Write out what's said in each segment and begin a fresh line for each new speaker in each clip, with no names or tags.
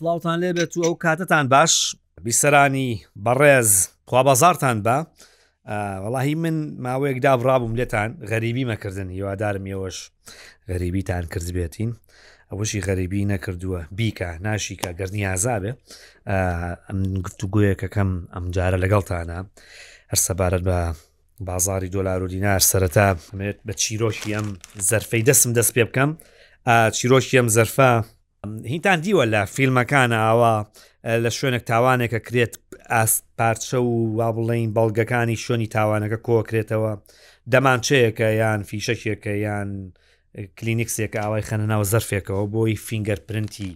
سڵاوتان لێ بێت و ئەو کاتتان باش بیسەرانی بەڕێز خوا بازارتان بە وەڵی من ماوەیەک دابڕابووم لێتان غەریبی مەکردن هیوادارم ێوەش غەریبیتان کردبێتین ئەوەشی غەریبی نەکردووە بیکە ناشیکە گەرنی ئازابێ ئەم گفتوگویەکەکەم ئەم جارە لەگەڵتانە هەر سەبارەت بە بازاری دۆلار و دینار سەرەتا بە چیرۆکی ئەم زەرفەی دەستم دەست پێ بکەم چیرۆکی ئەم زەرفە هیتان دیوە لە فیلمەکانە ئاوا لە شوێنێک تاوانێکە کرێت ئاست پارچە و وا بڵین بەڵگەکانی شوێنی تاوانەکە کۆکرێتەوە دەمانچەیەکە یان فیشەکێکە یان کلینیکسێکە ئاوای خەنە ناو زەرفێکەوە بۆی فینگەر پرنتی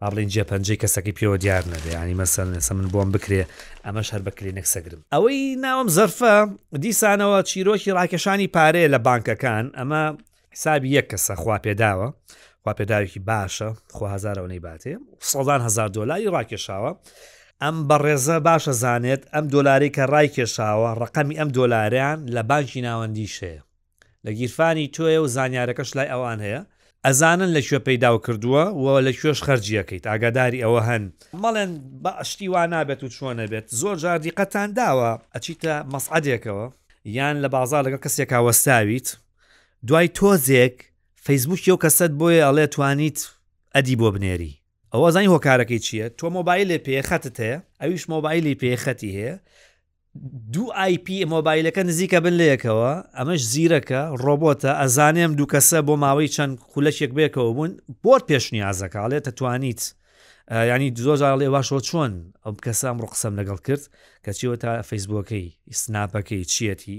با بڵین جێ پەنجەی کەسەکەی پێوە دیار نەدەیانی مەسەر نێسە من بۆم بکرێ ئەمەش هەر بە کلینێک سەگرم ئەوەی ناوم زەرفە دیسانەوە چیرۆکی ڕاکێشانی پارەیە لە بانکەکان ئەمە حسابی یەک کەسە خوا پێداوە خوا پێداوێکی باشە خۆ هزارەوە نەی باتێ سەدان هزار دۆلاری ڕاکێشاوە ئەم بەڕێزە باشە زانێت ئەم دۆلاری کە ڕای کێشاوە ڕقەمی ئەم دۆلاریان لە بانکی ناوەندیشەیە لە گیرفانی تۆیە و زانیارەکەش لای ئەوان هەیە ئەزانن لە کوێ پەیداو کردووە و لە کوێش خەرجیەکەیت ئاگاداری ئەوە هەن مەڵێن بەشتی وا نابێت و چۆنە بێت زۆر جار دیقەتان داوە ئەچیتە مەسعدێکەوە یان لە بازار لەگەڵ کەسێکا وەستاویت دوای تۆزێک فەیسبوکی ئەو کەسەت بۆیە ئەڵێ توانیت ئەدی بۆ بنێری ئەوە ئەزانی هۆکارەکەی چیە تۆ مۆبایلێ پێ خەتت هەیە ئەویش مۆبایلی پێ خەتی هەیە دوو ئایپی مۆبایلەکە نزیکە بن لەیەکەوە ئەمەش زیرەکە ڕۆبۆتە ئەزانێم دوو کەسە بۆ ماوەی چەند خولەکێک بێکەوە بوون بۆت پێشنیازەکەڵێت توانیت ینی زۆزار لێ باشەوە چۆن ئەم کەسە ئەمڕۆ قسەم لەگەڵ کرد کەچیەوە تا فەیسبووەکەی ئیسناپەکەی چیەتی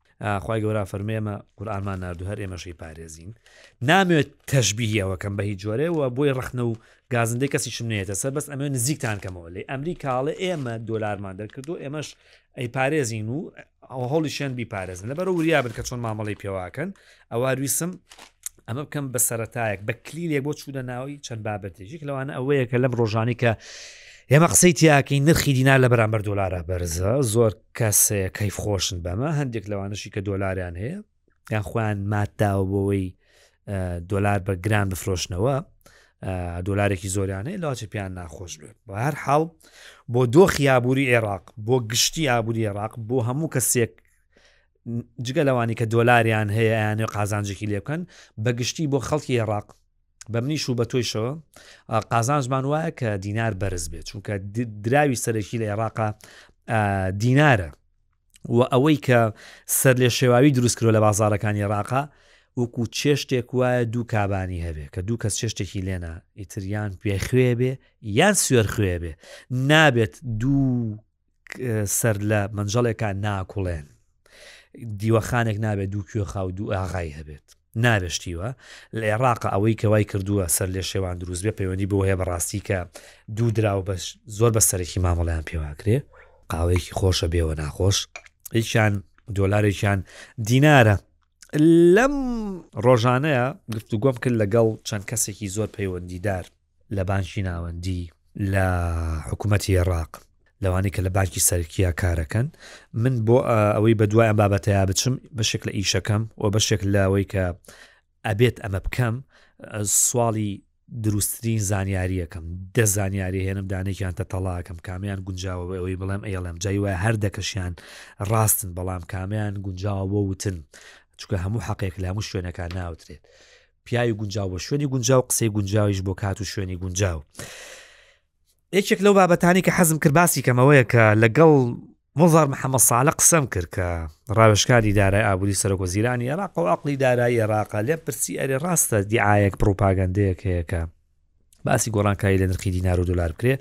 خوای گەورە فەرمی ئێمە قورآمان نردو هەر ئێمەشی پارێزین نامێت تەشببییەوەکەم بە هیچ جۆرەوە بۆی ڕخنە و گازندەی کەسی شمنێتە سەر بەس ئەمە نزیکتان کەمەوە لێ ئەمریکاڵێ ئێمە دۆلارمان دەرکردو ئێمەش ئەی پارێزین و ئەو هەڵی شوێن بیپارێزن لە بەرە وریا بن کە چۆن مامەڵی پێواکەن ئەوارویسم ئەمە بکەم بە سەتایەک بە کلیلێک بۆ چوودە ناوی چەند بابەتێکیک لەوانە ئەوەیە کە لەم ڕۆژانی کە ئێمە قسەی تیاکەی نرخی دینا لە بەرامبەر دۆلارە بەرزە زۆر کەس کەیف خۆشن بەمە هەندێک لەوانشی کە دۆلاریان هەیە یان خۆیان ماداوە بۆەوەی دۆلار بە گران بفرۆشنەوە دۆلارێکی زۆرانەیە لاچە پێیان ناخۆش بێت بە هەر حاڵ بۆ دۆخی یابووری عێراق بۆ گشتی ئابووری عێراق بۆ هەموو کەسێک جگە لەوانی کە دۆلاریان هەیە یانێ قازانجێکی لێ بکەن بە گشتی بۆ خەڵکی عێراق بە منیش و بە تۆیشەوە قازانجمان وایە کە دینار بەرز بێت چونکە دراوی سەرەکی لە عێراقا دینارە و ئەوەی کە سەر لێ شێواوی دروستکرۆ لە بازارەکانی عێراقا وەکو چێشتێک وایە دوو کابانی هەبێ کە دوو کەس چێشتێکی لێنا ئیتریان پێ خوێ بێ یان سوێر خوێ بێ نابێت دوو سەر لە مەنجەڵێکا ناکوڵێن دیوەخانێک نابێت دوو کوێخا و دوو ئاغای هەبێت نابشتیوە لە عێراق ئەوەی کەوای کردووە سەر لێ شێوان دروست بێ پەیوەندی بۆ هەیە بەڕاستی کە دوو دراو بەش زۆر بە سەرەکی مامەڵیان پێواکرێ قاوەیەکی خۆشە بێوە ناخۆش هیچیان دۆلارێکیان دینارە لەم ڕۆژانەیە گفتوگۆم کرد لەگەڵ چەند کەسێکی زۆر پەیوەندیدار لە بانکی ناوەندی لە حکوومەتی عێراق لەوانی کە لە باکی سەرکیە کارەکەن من بۆ ئەوەی بە دوای ئەم بابەتەیە بچم بەشێک لە ئیشەکەم و بەشێک لەوەی کە ئەبێت ئەمە بکەم سواڵی دروستترین زانیاریەکەم دە زانیاری هێنم دانێکیان تە تەڵاکەم کامیان گونجاوە بە ئەوەی بڵێم ئێڵم جای وای هەر دەکەشیان ڕاستن بەڵام کامیان گونجاوە بۆ وتن چکە هەموو حەقێک لە هەموو شوێنەکان ناوترێت پیاوی گونجاو بۆ شوێنی گونجاو قسەی گونجاویش بۆ کات و شوێنی گونجاو یەکێک لەو بابەتانی کە حەزم کرد باسی کەمەوەیە کە لەگەڵ مۆزار محەممە ساالە قسەم کرد کە ڕاوشکاری دارای ئابووری سەرۆک وەزیرانی عێراق و عقلی دارایی عێراقا لێ پرسی ئەرێ ڕاستە دیعاەک پرۆپاگەندەیەک هەیەکە باسی گۆڕانکاری لە نرخی دینار و دلار بکرێ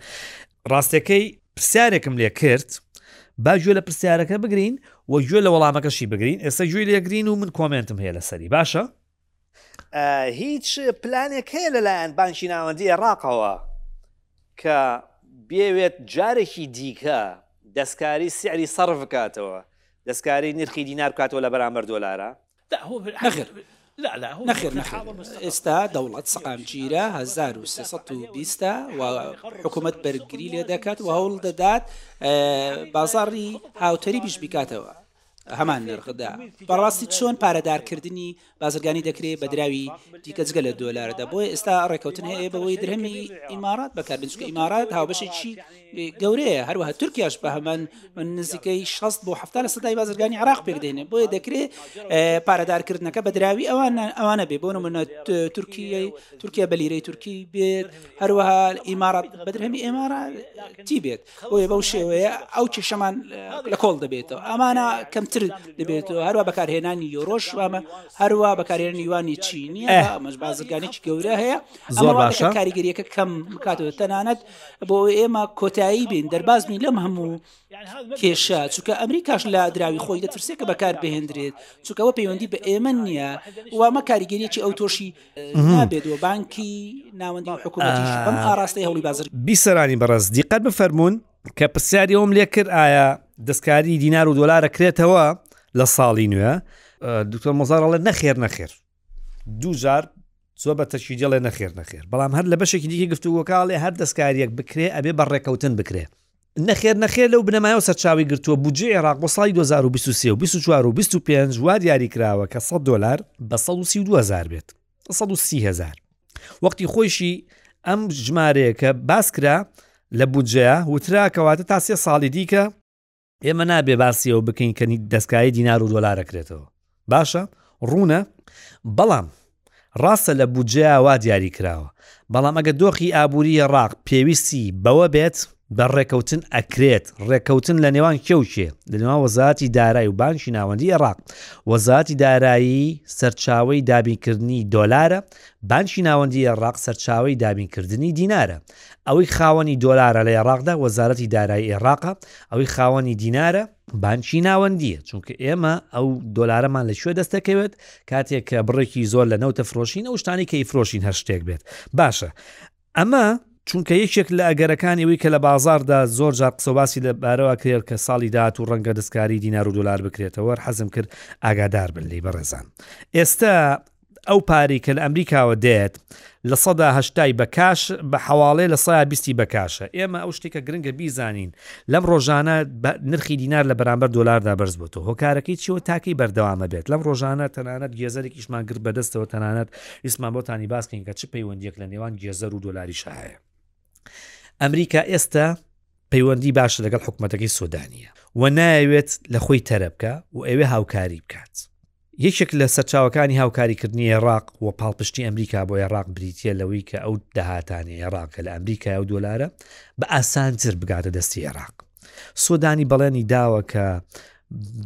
ڕاستەکەی پرسیارێکم لێ کرد با گوێ لە پرسیارەکە بگرین و گوێ لە وەڵامەکەشی بگرین ئێستا گوێ لێگرین و من کۆمنتم هەیە لەسەری باشە هیچ پلانێک هەیە لەلایەن بانکی ناوەندی عێراقەوە کە بێوێت جارێکی دیکە دەستکاری سعری سەرف بکاتەوە دەستکاری نرخی دینار بکاتەوە لە بەرامبەر دۆلارە
نەخێر نەخێر نەخێر ئێستا دەوڵەت سەقامگیرە 1920 و حکوومەت بەرگری لێ دەکات و هەوڵ دەدات بازاری هاوتەری بیش بکاتەوە هەمان نرخ دا بەڕاستی چۆن پارەدار کردنی بازرگانی دەکرێ بە دراوی دیکە جگە لە دۆلار دا بۆیە ئێستا ڕێکەوتن هەیە بەوەی درهەمی ئیمارات بەکار بنچکە ئیمارات هاوبەشێکی گەورەیە هەروەها تورکیاش بە هەمان نزیکەی 16 بۆ هەفتا لە سەدای بازرگانی عراق پێکدێنێ بۆیە دەکرێ پارەدارکردنەکە بە دراوی ئەوان ئەوانە بێ بۆ نمونە تورکیای تورکیا بە لیرەی تورکی بێت هەروەها ئیمارات بە درهەمی ئێمارا تی بێت بۆیە بەو شێوەیە ئەو کێشەمان لە کۆڵ دەبێتەوە ئەمانە کەمتر دەبێتەوە هەروە بەکارهێنانی یۆرۆش وامە هەروە بەکارێنی یوانی چینی ئەمەش بازرگانێکی گەورە هەیە
زۆر باشە
کاریگەریەکە کەم بکاتەوە تەنانەت بۆ ئێمە کۆتایی بین دەرباز بین لەم هەموو کێشە چونکە ئەمریکاش لە دراوی خۆی دەترسێکە بەکار بهێندرێت چونکەەوە پەیوەندی بە ئێمە نییە وامە کاریگەریەکی ئەو تۆشی نابێت و بانکی ناوەندی و حکوومەتیش بەم ئاراستەی هەوڵی بازر
بیسەرانی بەڕز دیقەت بفەرمونون کە پرسیاری ئەوم لێ کرد ئایا دەستکاری دینار و دۆلارە کرێتەوە لە ساڵی نوێ دکتۆر مۆزارڵێ نەخێر نەخێر دووجار زۆ بە تەشیدێڵێ نەخێر نەخێر بەڵام هەر لە بەشێکی دیکە گفتووەکڵێ هەر دەستکاریەک بکرێ ئەبێ بە ڕێکەوتن بکرێ نەخێر نەخێر لەو بنەمایەوە سەرچاوەی گرتووە، بودجەی عێراق بۆ ساڵی دوو هەزار و بیست و سێ و بیست و چوار و بیست و پێنج وا دیاری کراوە کە سەد دۆلار، بە سەد و سی و دوو هەزار بێت، سەد و سی هەزار وەختی خۆیشی ئەم ژمارەیە کە باس کرا لە بودجەیە وترا کەواتە تا سێ ساڵی دیکە، ئێمە نابێ باسی ئەوە بکەین کە دەستکاری دینار و دۆلار ئەکرێتەوە. باشە ڕوونە بەڵام ڕاستە لە بودجەیا وا دیاری کراوە بەڵام ئەگە دۆخی ئابووری عێڕاق پێویستی بەوە بێت بە ڕێکەوتن ئەکرێت ڕێکەوتن لە نێوان کێ و کێ لە نێوان وەزارەتی دارایی و بانکی ناوەندی عێڕاق وەزارەتی دارایی سەرچاوی دابینکردنی دۆلارە بانکی ناوەندی عێڕاق سەرچاوی دابینکردنی دینارە ئەوەی خاوەنی دۆلارە لە عێڕاقدا وەزارەتی دارایی عێڕاقە ئەوەی خاوەنی دینارە بانکی ناوەندیە چونکە ئێمە ئەو دۆلارەمان لە کوێ دەست دەکەوێت کاتێک کە بڕێکی زۆر لە نەوتە فرۆشین ئەو شتانی کە ئیفرۆشین هەر شتێک بێت باشە ئەمە چونکە یەکێک لە ئەگەرەکانی ئەوی کە لە بازاردا زۆر جار قسەباسی لە بارەوە کرێت کە ساڵی داات و ڕەنگە دەستکاری دینار و دلار بکرێتەوە حەزم کرد ئاگادار بن لی بەڕێزان ئێستا ئەو پارەی کە لە ئەمریکاوە دێت لە سەدا هەشتای بە کاش بە حواڵێ لە سەیا بیستی بە کاشە ئێمە ئەو شتێکە گرنگە بیزانین لەم ڕۆژانە نرخی دینار لە بەرامبەر دۆلاردا بەرز بۆتەوە هۆکارەکەی چیەوە تاکەی بەردەوامە بێت لەم ڕۆژانە تەنانەت گێزەرێکیشمان گرت بەدەستەوە تەنانەت ئیسمان بۆتانی باسکەین کە چ پەیوەندیەک لە نێوان گێزەر و دۆلاری شاهەیە ئەمریکا ئێستا پەیوەندی باش لەگەڵ حکوومەتەکەی سۆدانە و نایەوێت لە خۆی تەرەبکە و ئەوێ هاوکاری بکات یەکێک لە سەرچاوەکانی هاوکاریکردنی ئێڕاق و پاڵپشتی ئەمریکا بۆ ئێڕاق بریتییە لەوەی کە ئەو داهاتانی ئێڕاق کە لە ئەمریکای و دۆلارە بە ئاسانتر بگاتە دەستی ئێڕاق سۆدانی بەڵێنی داوە کە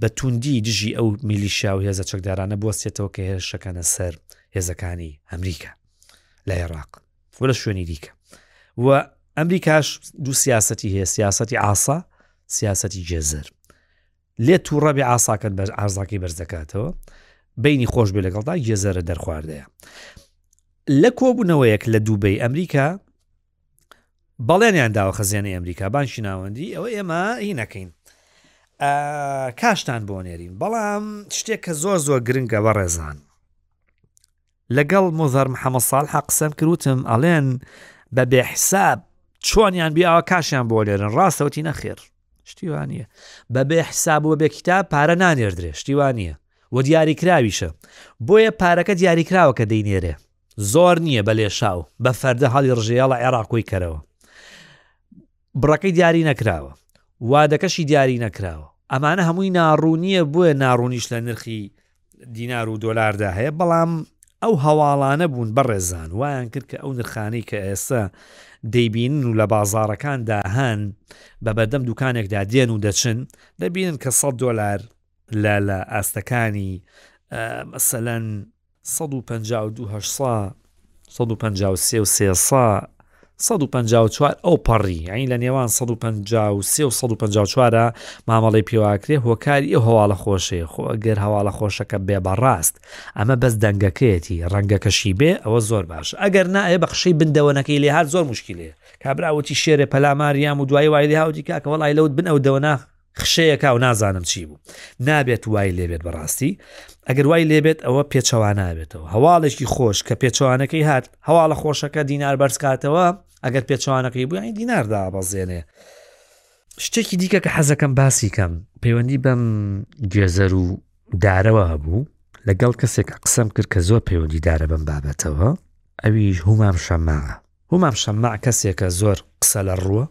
بە توندی دژی ئەو میلیشیا و هێزە چەکدارانە بوەستێتەوە کە هێرشەکانە سەر هێزەکانی ئەمریکا لە عێراق و لە شوێنی دیکە و ئەمریکاش دوو سیاستی هەیە سیاستی ئاسا سیاستی جێزر لێت تووڕە بێ ئاساکەت بەر ئازاکەی بەرزەکاتەوە بینی خۆش بێ لەگەڵدا گێزەرە دەرخواردەیە لە کۆبوونەوەیەک لە دووبەی ئەمریکا بەڵێنیان داوە خەزیێنی ئەمریکا بانشی ناوەندی ئەوە ئێمە هی نەکەین کاشتان بۆ نێرین بەڵام شتێک کە زۆر زۆر گرنگە بە ڕێزان لەگەڵ مۆزار محەمە ساڵحە قسەم کرد وتم ئەڵێن بە بێ حساب چۆنیان بێ ئاوا کاشیان بۆ لێرن ڕاستەوتی نەخێر شتیوانە بە بێ حساب و بێ کتاب پارە نانێردرێ شتیوانە و دیاری کراویشە بۆیە پارەکە دیاری کراوە کە دەینێرێ زۆر نییە بە لێشاو بە فەردە هەڵی ڕژێڵە عێراقۆی کەرەوە بڕەکەی دیاری نەکراوە، وادەکەشی دیاری نەکراوە، ئەمانە هەمووی ناڕوونییە بۆیە ناڕوونیش لە نرخی دینار و دۆلاردا هەیە، بەڵام ئەو هەواڵانە بوون بەڕێزان وایان کرد کە ئەو نرخانەی کە ئێستا دەیبینن و لە بازاڕەکاندا هەن بە بەردەم دوکانێکدا دێن و دەچن دەبینن کە 100 دۆلار لە لە ئاستەکانی مەسەەن سەد و پەنجا و دوو هەشت سا سەد و پەنجا و سێ و سێ سا سەد و پەنجا و چوار ئەو پەڕی یانی لە نێوان سەد و پەنجا و سێ و سەد و پەنجا و چوارە مامەڵەی پێواکرێ هۆکاری ئەو هەواڵە خۆشەیە خۆ ئەگەر هەواڵە خۆشەکە بێ بەڕاست ئەمە بەس دەنگەکەیەتی ڕەنگەکەشی بێ ئەوە زۆر باش ئەگەر نایە بە قشەی بندەوەنەکەی لێ هاات زۆر مشکلەیە کابراوتی شێرێ پەلاماریام و دوای وای لێ هاوتی کاکە وەڵی لەوت بن ئەو دەوەنا خشەیەکا و نازانم چی بوو نابێت وای لێبێت بەڕاستی ئەگەر وای لێبێت ئەوە پێچەوانابێتەوە هەواڵێکی خۆش کە پێچەوانەکەی هات هەواڵە خۆشەکە دینار بەرزکاتەوە ئەگەر پێچەوانەکەی بووانی دیناردا بەزێنێ شتێکی دیکە کە حەزەکەم باسی کەم پەیوەندی بەم گوێزەر و دارەوە هەبوو لەگەڵ کەسێک قسەم کرد کە زۆر پەیوەندی دارە بەم بابەتەوە ئەویش هومام شەماە همام شماع کەسێکە زۆر قسە لە ڕووە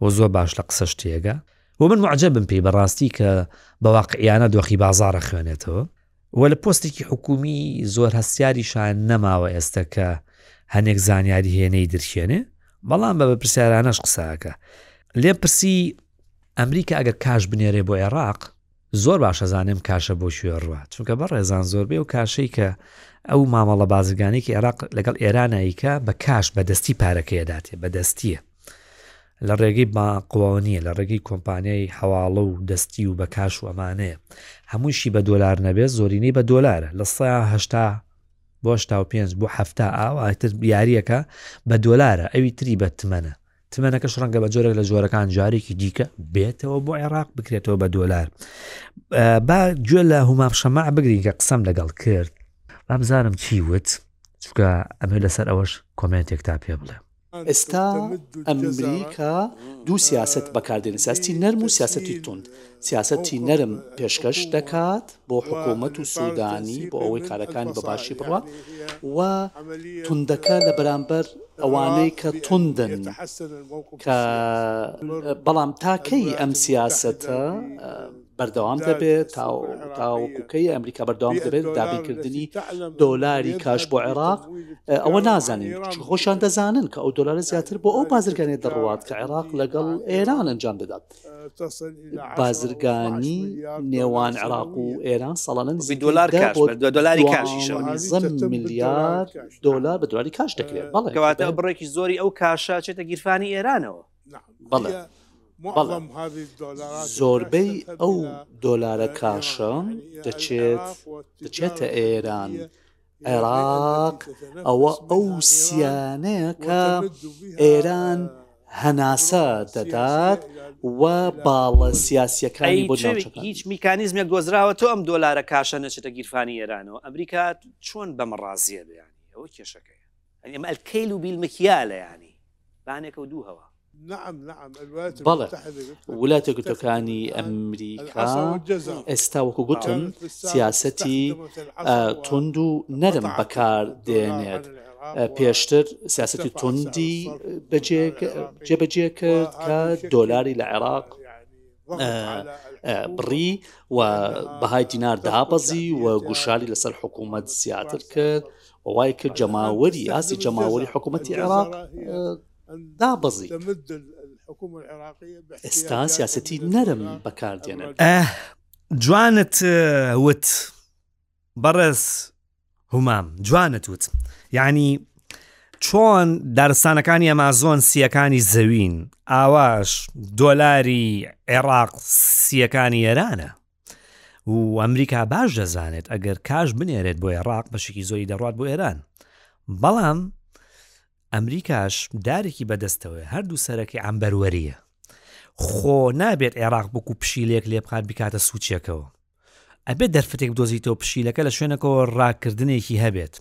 و زۆر باش لە قسەش تێگا و من موعجەبم پێی بەڕاستی کە بە واقعیانە دۆخی بازاڕ ئەخوێنێتەوە و لە پۆستێکی حکوومی زۆر هەستیاریشان نەماوە ئێستە کە هەنێک زانیاری هەیە نەیدرکێنێ بەڵام بە بەپرسیارانەش قساکە لێم پرسی ئەمریکا ئەگەر کاش بنێرێ بۆ عێراق زۆر باش ئەزانم کاشە بۆ کوێ ڕوا چونکە بەڕێزان زۆربەی و کاشەی کە ئەو مامەڵە بازرگانێکی عێراق لەگەڵ ئێراناییکە بە کاش بەدەستی پارەکەیەداتێ بەدەستیە لە ڕێگەی باقوانیە لە ڕێگەی کۆمپانیای حواڵە و دەستی و بە کاش و ئەمانەیە هەمووشی بە دۆلار نەبێت زۆرینەی بە دۆلارە لە سەهشتا بۆشتا و پێنج بۆ هەفتا ئاواتر یاریەکە بە دۆلارە ئەوی تری بە تمەنە تمەنەکەش ڕەنگە بە جۆرێک لە جۆرەکان جارێکی دیکە بێتەوە بۆ عێراق بکرێتەوە بە دۆلار با گوێ لە هومام شەماع بگرین کە قسەم لەگەڵ کرد ئەمزانم چی وت چکە ئەمێ لەسەر ئەوەش کۆمنتێک تا پێ بڵێ
ئێستا ئەمریکا دوو سیاست بەکاردێنە سیاستی نەرم و سیاستی توند سیاسەتی نەرم پێشکەش دەکات بۆ حکومەت و سودانی بۆ ئەوەی کارەکانی بە باشی بڕوات و توندەکە لە بەرامبەر ئەوانەی کە توندن کە بەڵام تاکەی ئەم سیاسەتە بەردەوام دەبێت تاوەکوکەی ئەمریکا بەردەوام دەبێت دابینکردنی دۆلاری کاش بۆ عێراق ئەوە نازانین خۆشان دەزانن کە ئەو دۆلارە زیاتر بۆ ئەو بازرگانێت دەڕوات کە عێراق لەگەڵ ئێران ئەنجام دەدات بازرگانی نێوان عراق و ئێران ساڵانە
دلار دلاری
میلیارد دلار بە دلاری کاش دەکرێت
بەڵێکەواتە بڕێکی زۆری ئەو کاشە چێتە گیرفانی ئێرانەوە
بەڵێ زۆربەی ئەو دۆلارە کاشە دەچێت دەچێتە ئێران عێراق ئەوە ئەو سیانەیە کە ئێران هەناسە دەدات و باڵە سیاسیەکانی بۆ
هیچ میکانیزمێک گۆزراوە تۆ ئەم دۆلارە کاشە نەچێتە گیرفانی ئێرانەوە ئەمریکا چۆن بەمە ڕازیە بیان ئەوە کێشەکەی یەعنی ئەمە الکیل بیلمکیالە یەعنی بانێکە و دوو هەوا.
بەڵێ ولاتی گوتەکانی ئەمریکا ئێستا وەکو گوتم سیاسەتی تونند و نەرم بەکار دێنێت پێشتر سیاسەتی توندی جێبەجێ کرد کە دۆلاری لە عێراق بڕی و بەهای دینار دابەزی و گوشاری لەسەر حکوومەت زیاتر کرد وای کرد جەماوەری یاسی جەماوەری حکوومەتتی عێراق دابەزی ئێستا سیاستی نەرم بەکاردێنن
جوانت وت. بەڕێز همام جوانت وت یعنی چۆن دارستانەکانی ئەمازۆن سیەکانی زەوین ئاواش دۆلاری عێراق سیەکانی ئێرانە و ئەمریکا باش دەزانێت ئەگەر کاش بنێرێت بۆ عێراق بەشێکی زۆری دەڕات بۆ ئێران بەڵام ئەمریکاش دارێکی بەدەستەوە هەردوو سەرەکی ئەمبەروەریە خۆ نابێت عێراق بکو پشیلێک لێ بخات بکاتە سوچێکەوە ئەبێت دەرفەتێک بدۆزیتەوە پشیلەکە لە شوێنەکەەوە ڕاکردنێکی هەبێت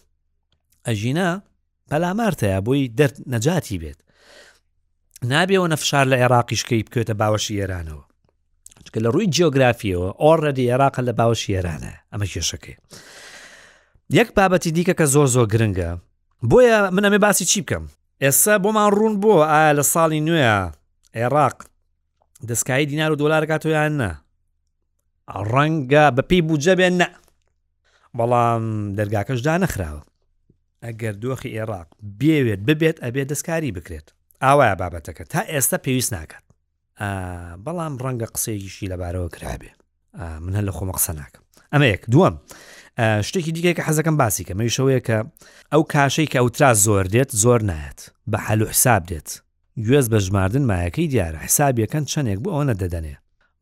ئەژینا پەلامارتەیە بۆی دەرد نەجاتی بێت نابێەوە نەفشار لە عێراقیشکەی بکوێتە باوەشی ئێرانەوە چکە لە ڕووی جیۆگرافیەوە ئۆڕەدی عێراقە لە باوەشی ئێرانە ئەمە کێشەکەی یەک بابەتی دیکە کە زۆر زۆر گرنگە بۆیە من ئەمێ باسی چی بکەم ئێستا بۆمان ڕوون بۆ ئایا لە ساڵی نوێە عێراق دەستکایی دینار و دۆلارکاتۆیان نا ڕەنگە بەپی بودجە بێن نە بەڵام دەرگاکەش دانەخراوە ئەگەر دۆخی ئێراق بێوێت ببێت ئەبێت دەستکاری بکرێت ئاوایە بابەتەکە تا ئێستا پێویست ناکات بەڵام ڕەنگە قسەیەکیشی لەبارەوە کرابێ من هەر لە خۆمە قسە ناکەم ئەمە یەک دووەم شتێکی دیکە کە حەزەکەم باسی کە مەویشەوەیە کە ئەو کاشەی کە ئەوترا زۆر دێت زۆر نایەت بە حەلو حساب دێت گوێز بە ژماردن مایەکەی دیارە حسابی ئەکەن چەنێک بۆ ئەوەنە دەدەنێ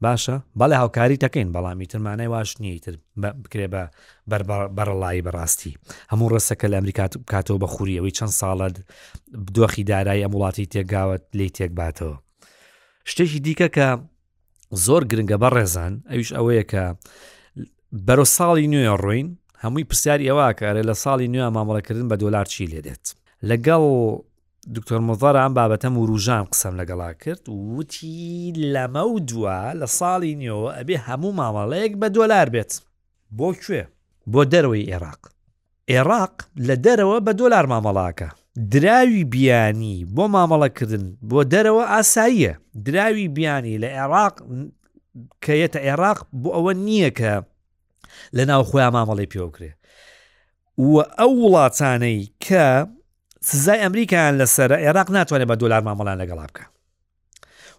باشە بەڵێ هاوکاریت ئەکەین بەڵام ئیتر مانای واش نییە ئیتر بکرێ بە بەرەڵایی بەڕاستی هەموو ڕستە کە لە ئەمریکا بکاتەوە بە خوری ئەوەی چەند ساڵە دۆخی دارایی ئەم وڵاتی تێگاوت لی تێک باتەوە شتێکی دیکە کە زۆر گرنگە بە ڕێزان ئەویش ئەوەیە کە بەرە ساڵی نوێ ڕۆین هەمووی پرسیاری ئەوە کە ئەرێ لە ساڵی نوێ مامەڵەکردن بە دۆلار چی لێ دێت لەگەڵ دکتۆر مضر ئەم بابەتەم وروژان قسەم لەگەڵا کرد وتی لەمە و دوا لە ساڵی نوێەوە ئەبێ هەموو مامەڵەیەک بە دۆلار بێت بۆ کوێ بۆ دەرەوەی عێراق عێراق لە دەرەوە بە دۆلار مامەڵاکە دراوی بیانی بۆ مامەڵەکردن بۆ دەرەوە ئاساییە دراوی بیانی لە عێراق کە یەتە عێراق بۆ ئەوە نییە کە لە ناو خۆیان مامەڵی پێوکرێ و ئەو وڵاتانەی کە سزای ئەمریکایان لەسەر عێراق ناتوانێت بە دۆلار مامەڵان لەگەڵا بکە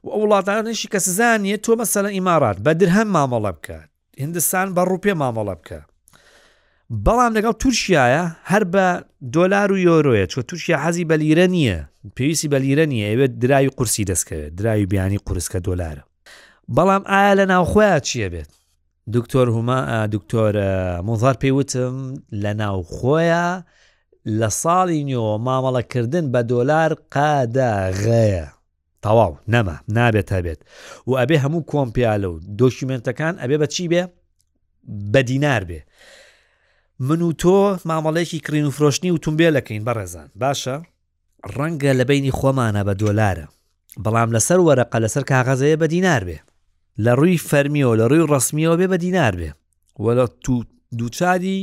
و ئەو وڵاتانشی کە سزانیە تۆ مەسەلە ئیمارات بە درهەم مامەڵە بکە هندستان بە ڕوپێ مامەڵە بکە بەڵام لەگەڵ تورکایە هەر بە دۆلار و یۆرۆیە چۆ تورکیا حەزی بە لیرە نییە پێویستی بە لیرە نیە ئەوێت دراوی قورسی دەستکەوێت دراوی بیانی قورسکە دۆلارە بەڵام ئایا لە ناوخۆیان چیە بێت دکتۆر هوما دکتۆر موزار پێی وتم لە ناو خۆیە لە ساڵی نوێەوە مامەڵەکردن بە دۆلار قادە غەیە تەواو نەما نابێت هەبێت و ئەبێ هەموو کۆمپیالە و دۆکیومنتەکان ئەبێ بە چی بێ بە دینار بێ من و تۆ مامەڵێکی کڕین و فرۆشتنی و تومبێلەکەین بەڕێزان باشە ڕەنگە لە بەینی خۆمانا بە دۆلارە بەڵام لەسەر وەرەقە لەسەر کاغەزەیە بە دینار بێ لە ڕووی فەرمیەوە لە ڕووی ڕسمیەوە بێ بە دینار بێ وەلە تو دووچاری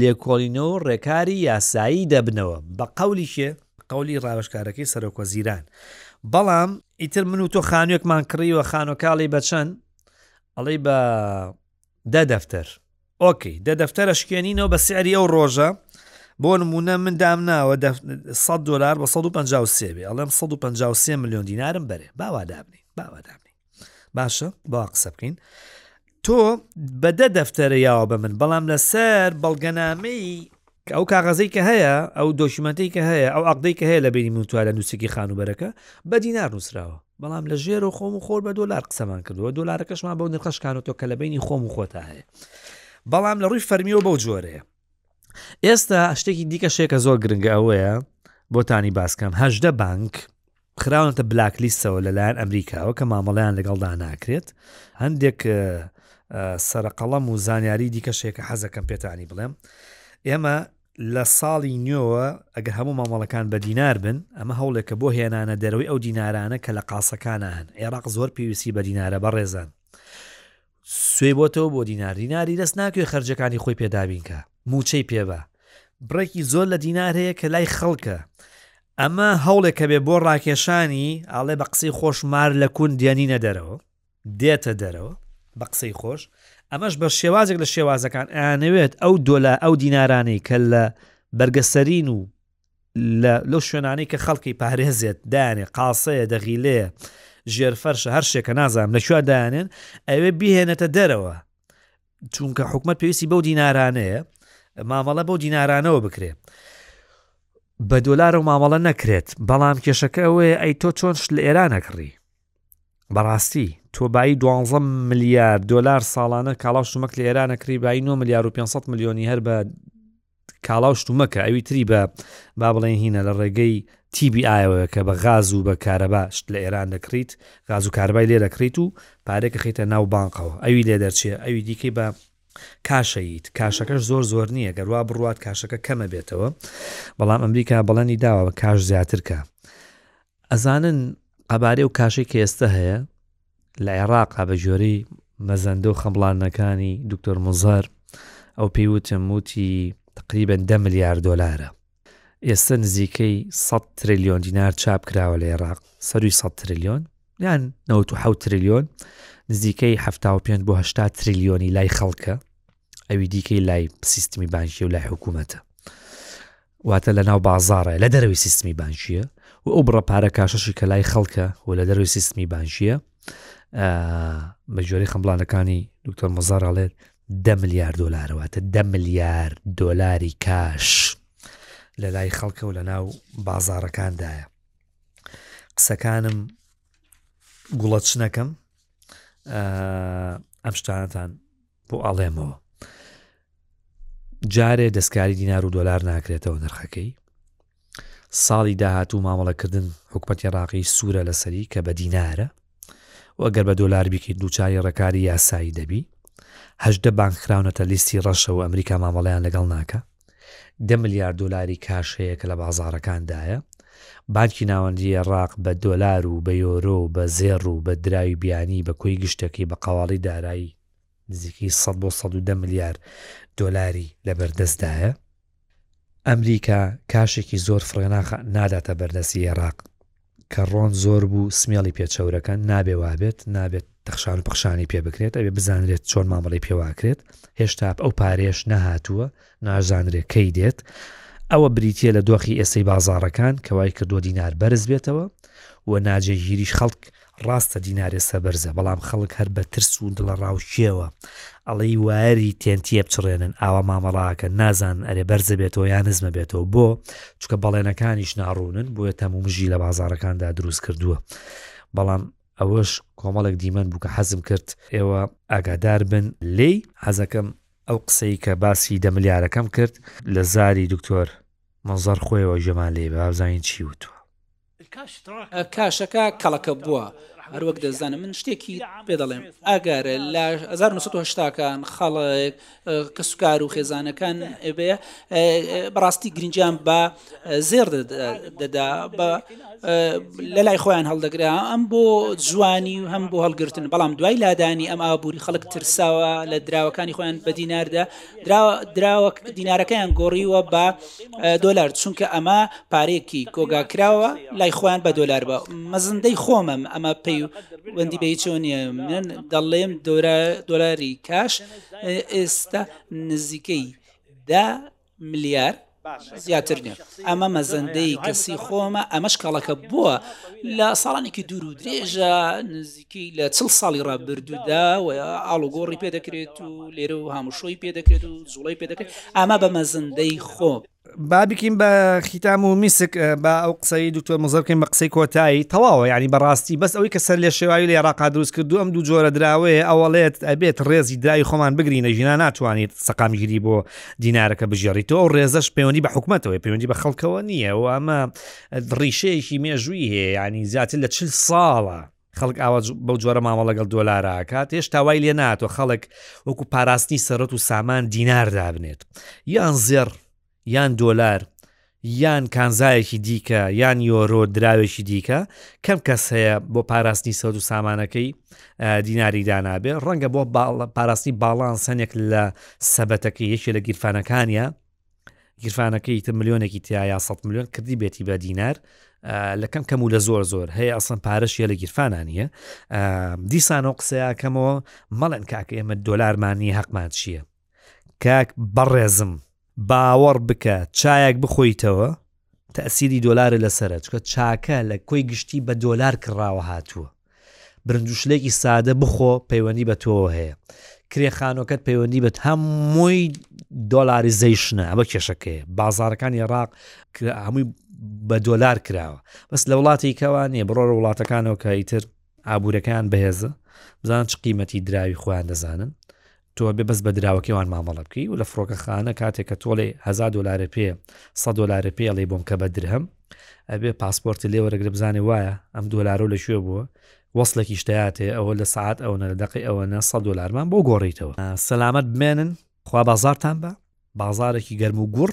لێکۆڵینەوە ڕێکاری یاسایی دەبنەوە بە قولی شێ قولی ڕاوشکارەکەی سەرۆکوە زیران بەڵام ئیتر من و تۆ خانوێکمان کڕیوە خانۆکاڵی بەچەند ئەڵی بە دە دەفتەر ئۆکەی دە دەفتەر ئەشکێنینەوە بە سعری ئەو ڕۆژە بۆ نمونە من دامناوە 100 دلار بە 153 بێ ئەڵێم 153 میلیۆن دینارم بەرێ باوا دابنی باوا دابنی باشە با قسە بکەین تۆ بەدە دەفتەرە یاوە بە من بەڵام لەسەر بەڵگەنامەی کە ئەو کاغەزەی کە هەیە، ئەو دۆکیومێنتەی کە هەیە، ئەو عەقدەی کە هەیە لە بینی من و تۆیا لە نووسکی خانووبەرەکە، بە دینار نووسراوە. بەڵام لە ژێرەوە خۆم و خۆت بە دۆلار قسەمان کردووە، دۆلارەکەشمان بەو نرخە شکانووەتەوە کە لە بینی خۆم و خۆتا هەیە. بەڵام لە ڕووی فەرمیەوە بەو جۆرەیە. ئێستا شتێکی دیکەشێکە زۆر گرنگە ئەوەیە بۆتانی باسکەم هەژدە بانک خراونەتە بلاک لیستەوە لەلایەن ئەمریکاوە کە مامەڵەیان لەگەڵدا ناکرێت هەندێک سەرقەڵەم و زانیاری دیکەشێکە حەزەکەم پێتانی بڵێم ئێمە لە ساڵی نوێوە ئەگەر هەموو مامەڵەکان بە دینار بن ئەمە هەوڵێکە بۆ هێنانە دەروی ئەو دینارانە کە لە قاسەکانە هەن عێراق زۆر پێویستی بە دینارە بە ڕێزان سوێ بۆتەوە بۆ دینار دیناری دەست ناکەوێ خەرجەکانی خۆی پێ دابین کا موچەی پێ بە بڕێکی زۆر لە دینار هەیە کە لای خەڵکە ئەمە هەوڵێک کە بێ بۆ ڕاکێشانی ئاڵێ بە قسەی خۆش مار لە کون دیێنینە دەرەوە دێتە دەرەوە بە قسەی خۆش ئەمەش بە شێوازێک لە شێوازەکان ئەیانەوێت ئەو دۆلا ئەو دینارانەی کە لە بەرگەسەرین و لە لەو شوێنانەی کە خەڵکی پارێزێت دانێ قاسەیە دەغیلەیە ژێرفەرشە هەر شێکە نازانام لەکوێ دانێن ئەوێ بهێنێتە دەرەوە چونکە حکومت پێویستی بەو دینارانەیە مامەڵە بەو دینارانەوە بکرێ بە دۆلار و مامەڵە نەکرێت بەڵام کێشەکە ئەوەیە ئەی تۆ چۆنش لە ئێران نەکڕی بەڕاستی تۆبایی دوانزە ملیار دلار ساڵانە کاڵاو شمەک لە ئێرانەکری بای 9 ملیار و 500 میلیۆنی هەر بە کاڵاو شتو مەکە ئەوی تری بە با بڵێن هینە لە ڕێگەی تیبی ئایەوەیە کە بە غاز و بە کارەباشت لە ئێران دەکڕیت غاز و کاربای لێ دەکڕیت و پارێکە خیتە ناو بانقەوە ئەوی لێ دەرچێ ئەوی دیکەی بە کاشەیت کاشەکەش زۆر زۆر نییە گەروا بڕوات کاشەکە کەمە بێتەوە بەڵام ئەمریکا بەڵەنی داوە بە کاش زیاترکە ئەزانن قەبارەی و کاشێک کە ئێستا هەیە لە عێراقا بە جۆرەی مەزەندە و خەمڵانەکانی دکتۆر مزار ئەو پێی وتم وتی تقریبن ده ملیار دلارە ئێستا نزیکەی 100 تریلیۆن دینار چاپ کراوە لە عێراق سەروی 100 تریلیۆن یان 96 تریلیۆن نزیکەی 75 بۆ 80 تریلیۆنی لای خەڵکە ئەوی دیکەی لای سیستمی بانکی و لای حکوومەتە واتە لە ناو بازارە لە دەروی سیستمی بانکیە و ئەو بڕە پارە کاشەشی کە لای خەڵکە و لە دەروی سیستمی بانکیە بە جۆری خەمبلانەکانی دکتۆر مزارڵێت ده میلیارد دلارەوەتە ده میلیارد دلاری کاش لە لای خەڵکە و لە ناو بازارەکاندایە قسەکانم گوڵەچنەکەم ئەم شتانتان بۆ ئاڵێمەوە جارێ دەستکاری دینار و دۆلار ناکرێتەوە نرخەکەی ساڵی داهاتوو مامەڵەکردن حکوومەتی ڕاقی سوورە لەسەری کە بە دینارە و ئەگەر بە دۆلار بیکەیت دووچاری ڕێکاری یاسایی دەبی هەشدە بانکراونەتە لیستی ڕەشە و ئەمریکا مامەڵیان لەگەڵ ناکە دە ملیار دلاری کاش هەیە کە لە بازارەکاندایە بانکی ناوەندیە ڕاق بە دۆلار و بە یۆرۆ و بە زێڕ و بە دراوی بیانی بە کۆی گشتەکەی بە قواڵی دارایی نزیکەی سەد بۆ سەد و دە ملیار دۆلاری لەبەردەستدایە ئەمریکا کاشێکی زۆر فڕێناخ ناداتە بەردەسی عێراق کە ڕۆن زۆر بوو سمێڵی پێچەورەکە نابێ وابێت نابێت تەخشان و پخشانی پێ بکرێت ئەوێ بزانرێت چۆن مامەڵی پێواکرێت هێشتا ئەو پارێش نەهاتووە نازانرێت کەی دێت ئەوە بریتە لە دۆخی ئێسەی بازارەکان کەوای کردووە دینار بەرز بێتەوە و ناجێگیریش خەڵک ڕاستە دینارێ سەبەرزە بەڵام خەڵک هەر بە ترس و دڵەڕاوکێوە ئەڵێی وایەری تێنتیە بچڕێنن ئاوا مامەڵاکە نازان ئەرێ بەرزە بێتەوە یا نزمە بێتەوە بۆ چکە بەڵێنەکانیش ناڕوونن بۆیە تەم و مژی لە بازارەکاندا دروست کردووە بەڵام ئەوەش کۆمەڵێک دیمەن بوو کە حەزم کرد ئێوە ئاگادار بن لی حەزەکەم ئەو قسەی کە باسی دە ملیارەکەم کرد لە زاری دکتۆر مەزار خۆیەوە ژەمان لێ بابزانین چی وتوە
کاشەکە کەڵەکە بووە. هەروەک دەزانم من شتێکی پێ دەڵێم ئاگارە لە 1970کان خەڵک کەسوکار و خێزانەکان بێ بەڕاستی گرنجیان بە زێر دەدا بە لە لای خۆیان هەڵدەگرا ئەم بۆ جوانی و هەم بۆ هەڵگرتن بەڵام دوای لادانی ئەم ئابووری خەڵک ترساوە لە دراوەکانی خۆیان بەدیناردا دراوە دینارەکەیان گۆڕیوە بە دۆلار چونکە ئەمە پارێکی کۆگاکراوە لای خۆیان بە دۆلار بە مەزندەی خۆمەم ئەمە پێی وەندی بە هیچۆ نیە من دەڵێم دۆلاری کاش ئێستا نزیکەی دا ملیار زیاتر نیە ئەمە مەزەندەی کەسی خۆمە ئەمەش کەڵەکە بووە لە ساڵانێکی دوور و درێژە نزیکی لە چل ساڵی ڕابردوودا و ئاڵوگۆڕی پێ دەکرێت و لێرە و هاموشۆی پێ دەکرێت و زوڵی پێ دەکرێت ئەمە بە مەزەندەی خۆ
بابکین بە خیتام و میسک بە ئەو قسەی دکتۆر مزەکەین بە قسەی کۆتایی تەواوە ینی بەڕاستی بەس ئەوەی کە سەر لێ شێواوی لە عێراقا دروست کردو ئەم دوو جۆرە دراوەیە ئەوەڵێت ئەبێت ڕێزی دراوی خۆمان بگرینە ژینا ناتوانیت سەقامگیری بۆ دینارەکە بژێڕیتەوە و ڕێزەش پەیوەندی بە حکوومەتەوەی پەیوەندی بە خەڵکەوە نییە و ئەمە ڕیشەیەکی مێژووی هەیە ینی زیاتر لە چل ساڵە خەڵک ئاوا بەو جۆرە مامە لەگەڵ دۆلاراکات هێش تاوای لێ ناتۆ خەڵک وەکو پاراستنی سەرەت و سامان دینار دابنێت یان زێڕ یان دۆلار یان کانزایەکی دیکە یان یۆرۆ دراوێکی دیکە کەم کەس هەیە بۆ پاراستنی سەود و سامانەکەی دیناری دانابێ ڕەنگە بۆ پاراستنی باڵان سەنێک لە سەبەتەکە یەکێ لە گیرفانەکانە گیرفانەکەی تە ملیۆنێکی تایە 100 ملیۆن کردی بێتی بە دینار لە کەم کەم و لە زۆر زۆر هەیە ئەسم پارەشیە لە گیرفانانە دیسانەوە قسەیەکەمەوە مەڵێن کاکە ئێمە دۆلارمانی هەقمان چییە کاک بەڕێزم باوەڕ بکە چایەک بخۆیتەوە تەئسیری دۆلارە لەسەرە چکە چاکە لە کۆی گشتی بە دۆلار کڕاوە هاتووە برنجوشلێکی سادە بخۆ پەیوەندی بە تۆوە هەیە کرێخانۆکەت پەیوەندی بە هەمووی دۆلاریزەیشنە ئەمە کێشەکەی بازارەکانی عێراق هەمووی بە دۆلار کراوە بەس لە وڵاتی کەوا نیە بڕۆ وڵاتەکانەوە کە ئیتر ئابوورەکان بەهێزە بزان چ قیمەتی دراوی خۆیان دەزانن تۆ ئەبێ بەس بە دراوەکەی وان مامەڵە بکەی و لە فڕۆکەخانە کاتێک کە تۆڵێ هەزار دۆلارە پێ سە دۆلارە پێ ئەڵێ بۆم کە بە درهم ئەبێ پاسپۆرت لێ وەرەگرە بزانێ وایە ئەم دۆلارۆ لە کوێ بووە وەصلێکی شتاتێ ئەوە لە سعات ئەوە لە دقی ئەوە نە سە دۆلارمان بۆ گۆڕیتەوە سەلامت بمێنن خوا بازارتان بە بازارێکی گەرم و گوڕ